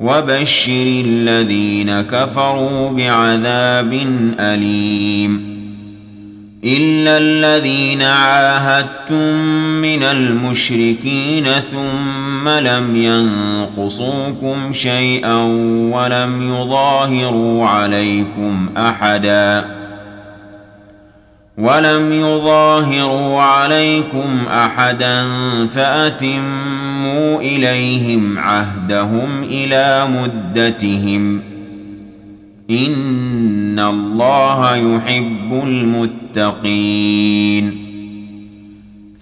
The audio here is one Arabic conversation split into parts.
وبشر الذين كفروا بعذاب أليم. إلا الذين عاهدتم من المشركين ثم لم ينقصوكم شيئا ولم يظاهروا عليكم أحدا. ولم يظاهروا عليكم أحدا فأتموا إليهم عهدهم إلى مدتهم. إن الله يحب المتقين.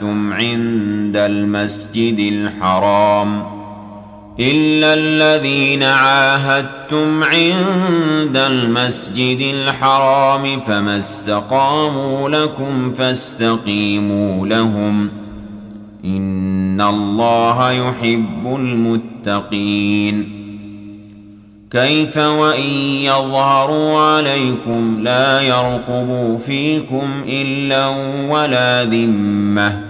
عاهدتم عند المسجد الحرام إلا الذين عاهدتم عند المسجد الحرام فما استقاموا لكم فاستقيموا لهم إن الله يحب المتقين كيف وإن يظهروا عليكم لا يرقبوا فيكم إلا ولا ذمة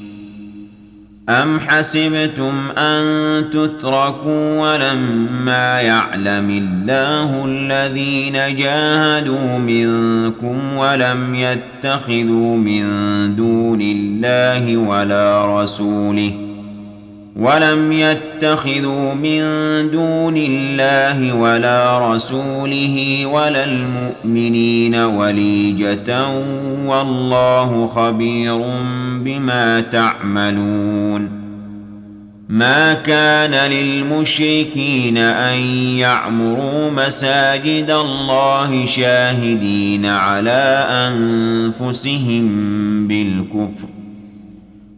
أم حسبتم أن تتركوا ولما يعلم الله الذين جاهدوا منكم ولم يتخذوا من دون الله ولا رسوله ۖ ولم يتخذوا من دون الله ولا رسوله ولا المؤمنين وليجة والله خبير بما تعملون. ما كان للمشركين أن يعمروا مساجد الله شاهدين على أنفسهم بالكفر.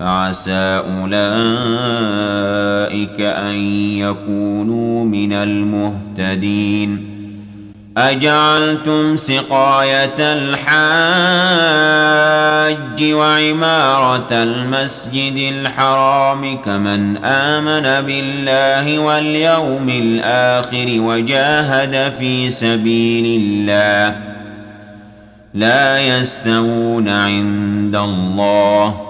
فعسى أولئك أن يكونوا من المهتدين. أجعلتم سقاية الحاج وعمارة المسجد الحرام كمن آمن بالله واليوم الآخر وجاهد في سبيل الله. لا يستوون عند الله.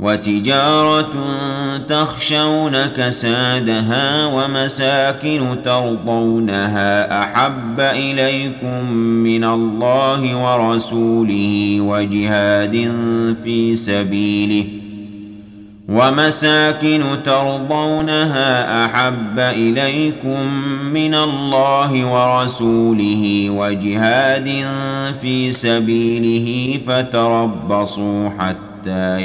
وتجارة تخشون كسادها ومساكن ترضونها أحب إليكم من الله ورسوله وجهاد في سبيله ومساكن ترضونها أحب إليكم من الله ورسوله وجهاد في سبيله فتربصوا حتى حتى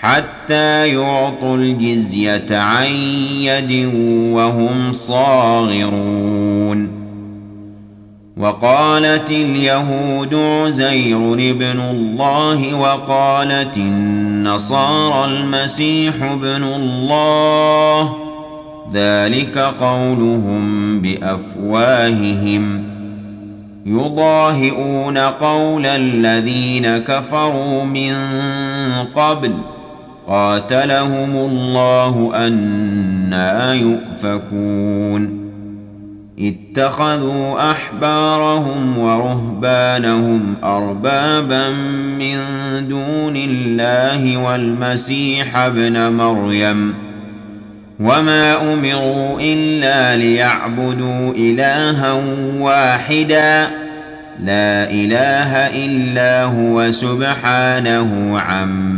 حتى يعطوا الجزية عن يد وهم صاغرون. وقالت اليهود عزير ابن الله وقالت النصارى المسيح ابن الله. ذلك قولهم بأفواههم. يضاهئون قول الذين كفروا من قبل. قاتلهم الله أنا يؤفكون. اتخذوا أحبارهم ورهبانهم أربابا من دون الله والمسيح ابن مريم. وما أمروا إلا ليعبدوا إلها واحدا. لا إله إلا هو سبحانه عما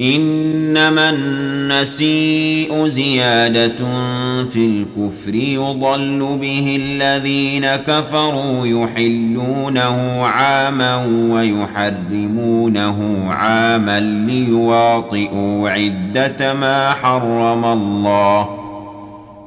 إنما النسيء زيادة في الكفر يضل به الذين كفروا يحلونه عاما ويحرمونه عاما ليواطئوا عدة ما حرم الله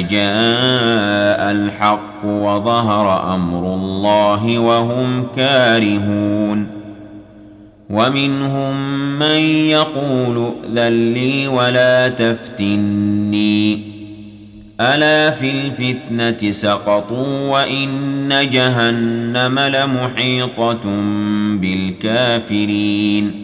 جاء الحق وظهر أمر الله وهم كارهون. ومنهم من يقول ائذن لي ولا تفتني. ألا في الفتنة سقطوا وإن جهنم لمحيطة بالكافرين.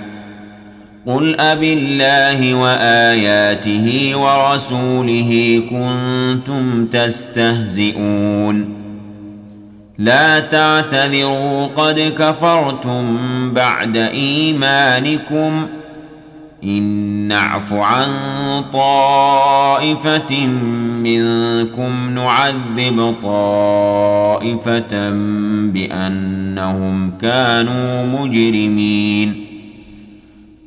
قل أب الله وآياته ورسوله كنتم تستهزئون لا تعتذروا قد كفرتم بعد ايمانكم ان نعف عن طائفه منكم نعذب طائفه بانهم كانوا مجرمين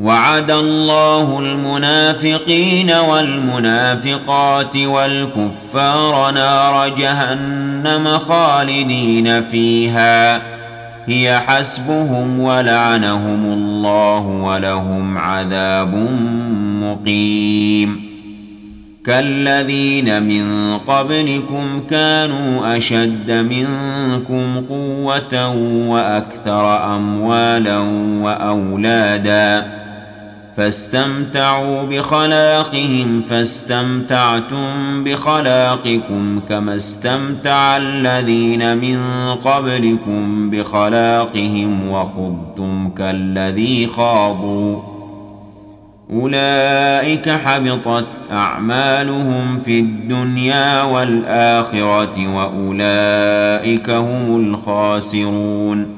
وعد الله المنافقين والمنافقات والكفار نار جهنم خالدين فيها. هي حسبهم ولعنهم الله ولهم عذاب مقيم. كالذين من قبلكم كانوا أشد منكم قوة وأكثر أموالا وأولادا. فاستمتعوا بخلاقهم فاستمتعتم بخلاقكم كما استمتع الذين من قبلكم بخلاقهم وخضتم كالذي خاضوا. أولئك حبطت أعمالهم في الدنيا والآخرة وأولئك هم الخاسرون.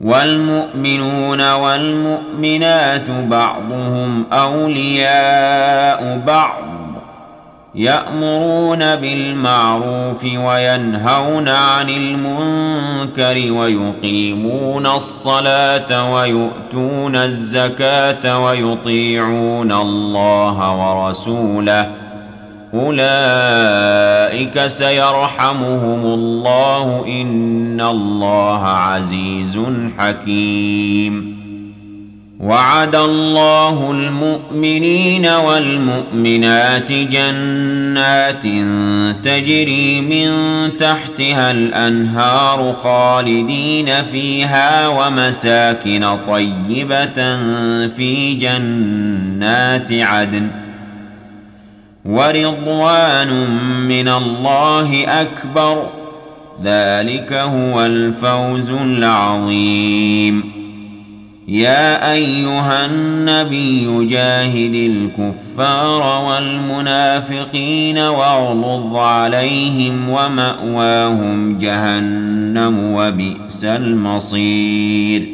والمؤمنون والمؤمنات بعضهم أولياء بعض يأمرون بالمعروف وينهون عن المنكر ويقيمون الصلاة ويؤتون الزكاة ويطيعون الله ورسوله أولئك سيرحمهم الله إن الله عزيز حكيم. وعد الله المؤمنين والمؤمنات جنات تجري من تحتها الأنهار خالدين فيها ومساكن طيبة في جنات عدن. ورضوان من الله أكبر. ذلك هو الفوز العظيم. يا أيها النبي جاهد الكفار والمنافقين واغلظ عليهم ومأواهم جهنم وبئس المصير.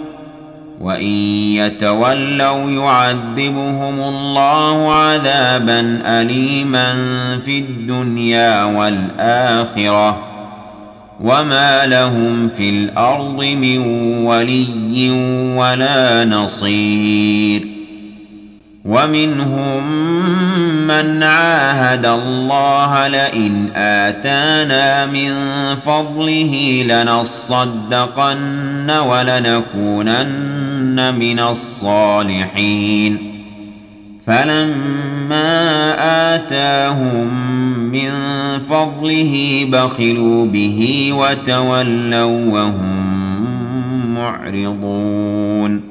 وإن يتولوا يعذبهم الله عذابا اليما في الدنيا والآخرة وما لهم في الأرض من ولي ولا نصير ومنهم من عاهد الله لئن آتانا من فضله لنصدقن ولنكونن من الصالحين فلما آتاهم من فضله بخلوا به وتولوا وهم معرضون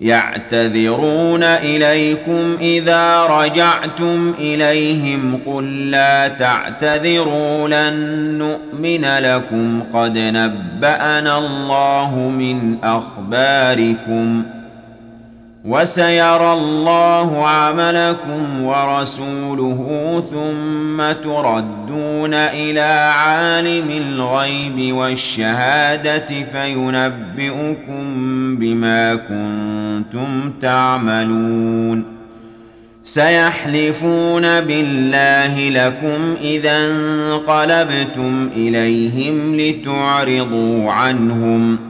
يعتذرون إليكم إذا رجعتم إليهم قل لا تعتذروا لن نؤمن لكم قد نبأنا الله من أخباركم وسيرى الله عملكم ورسوله ثم تردون إلى عالم الغيب والشهادة فينبئكم بما كنتم تعملون. سيحلفون بالله لكم إذا انقلبتم إليهم لتعرضوا عنهم.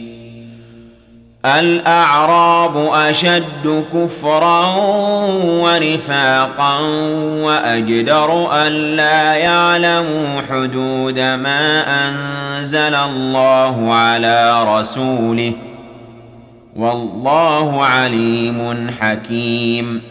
الأعراب أشد كفرا ونفاقا وأجدر ألا يعلموا حدود ما أنزل الله على رسوله. والله عليم حكيم.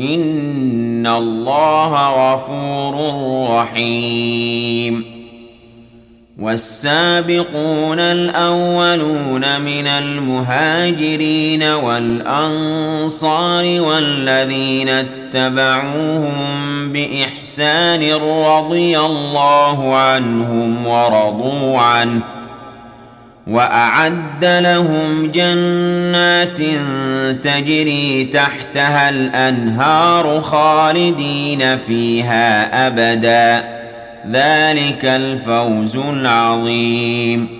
إن الله غفور رحيم والسابقون الأولون من المهاجرين والأنصار والذين اتبعوهم بإحسان رضي الله عنهم ورضوا عنه وأعد لهم جنات تجري تحتها الأنهار خالدين فيها أبدا. ذلك الفوز العظيم.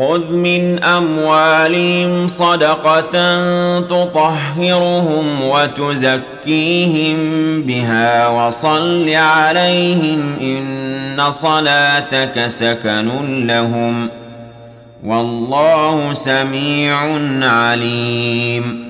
خذ من اموالهم صدقه تطهرهم وتزكيهم بها وصل عليهم ان صلاتك سكن لهم والله سميع عليم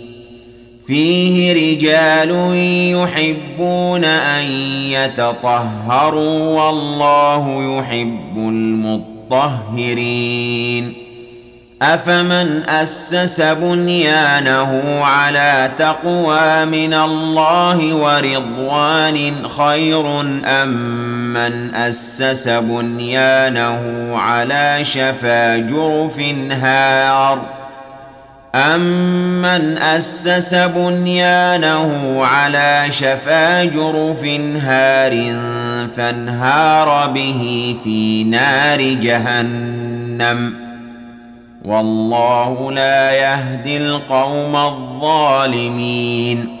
فيه رجال يحبون أن يتطهروا والله يحب المطهرين. أفمن أسس بنيانه على تقوى من الله ورضوان خير أم من أسس بنيانه على شفا جرف هار؟ أمن أسس بنيانه على شفا جرف هار فانهار به في نار جهنم والله لا يهدي القوم الظالمين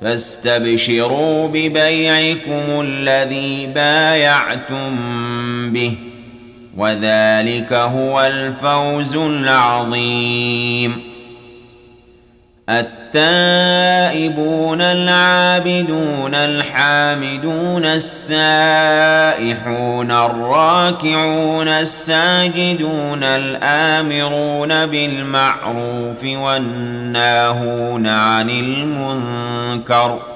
فاستبشروا ببيعكم الذي بايعتم به وذلك هو الفوز العظيم. التائبون العابدون الحامدون السائحون الراكعون الساجدون الآمرون بالمعروف والناهون عن المنكر ۖ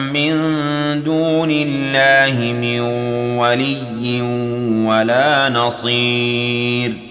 من دون الله من ولي ولا نصير.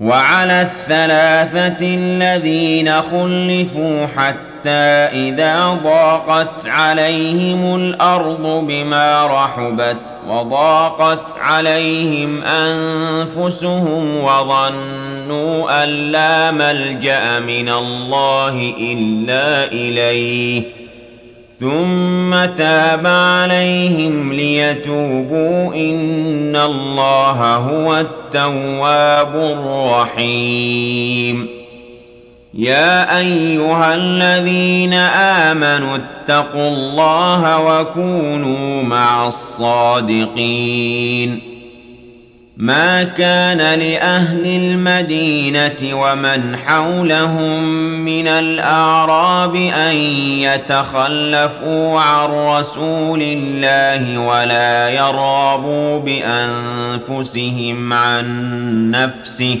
وعلى الثلاثة الذين خلفوا حتى إذا ضاقت عليهم الأرض بما رحبت وضاقت عليهم أنفسهم وظنوا أن لا ملجأ من الله إلا إليه. ثم تاب عليهم ليتوبوا. إن الله هو التواب الرحيم. يا أيها الذين آمنوا اتقوا الله وكونوا مع الصادقين. ما كان لأهل المدينة ومن حولهم من الأعراب أن يتخلفوا عن رسول الله ولا يرغبوا بأنفسهم عن نفسه.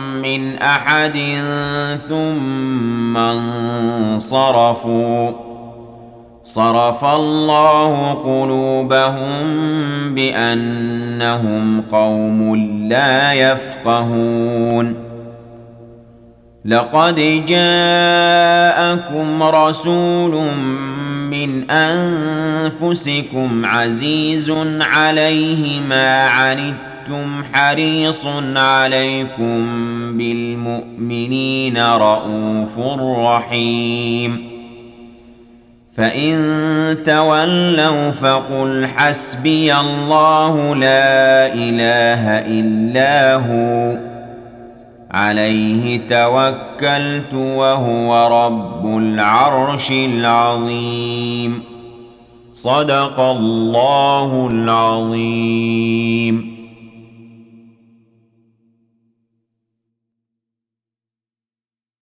من أحد ثم انصرفوا. صرف الله قلوبهم بأنهم قوم لا يفقهون. لقد جاءكم رسول من أنفسكم عزيز عليه ما عنتم حريص عليكم بالمؤمنين رءوف رحيم. فإن تولوا فقل حسبي الله لا إله إلا هو. عليه توكلت وهو رب العرش العظيم. صدق الله العظيم.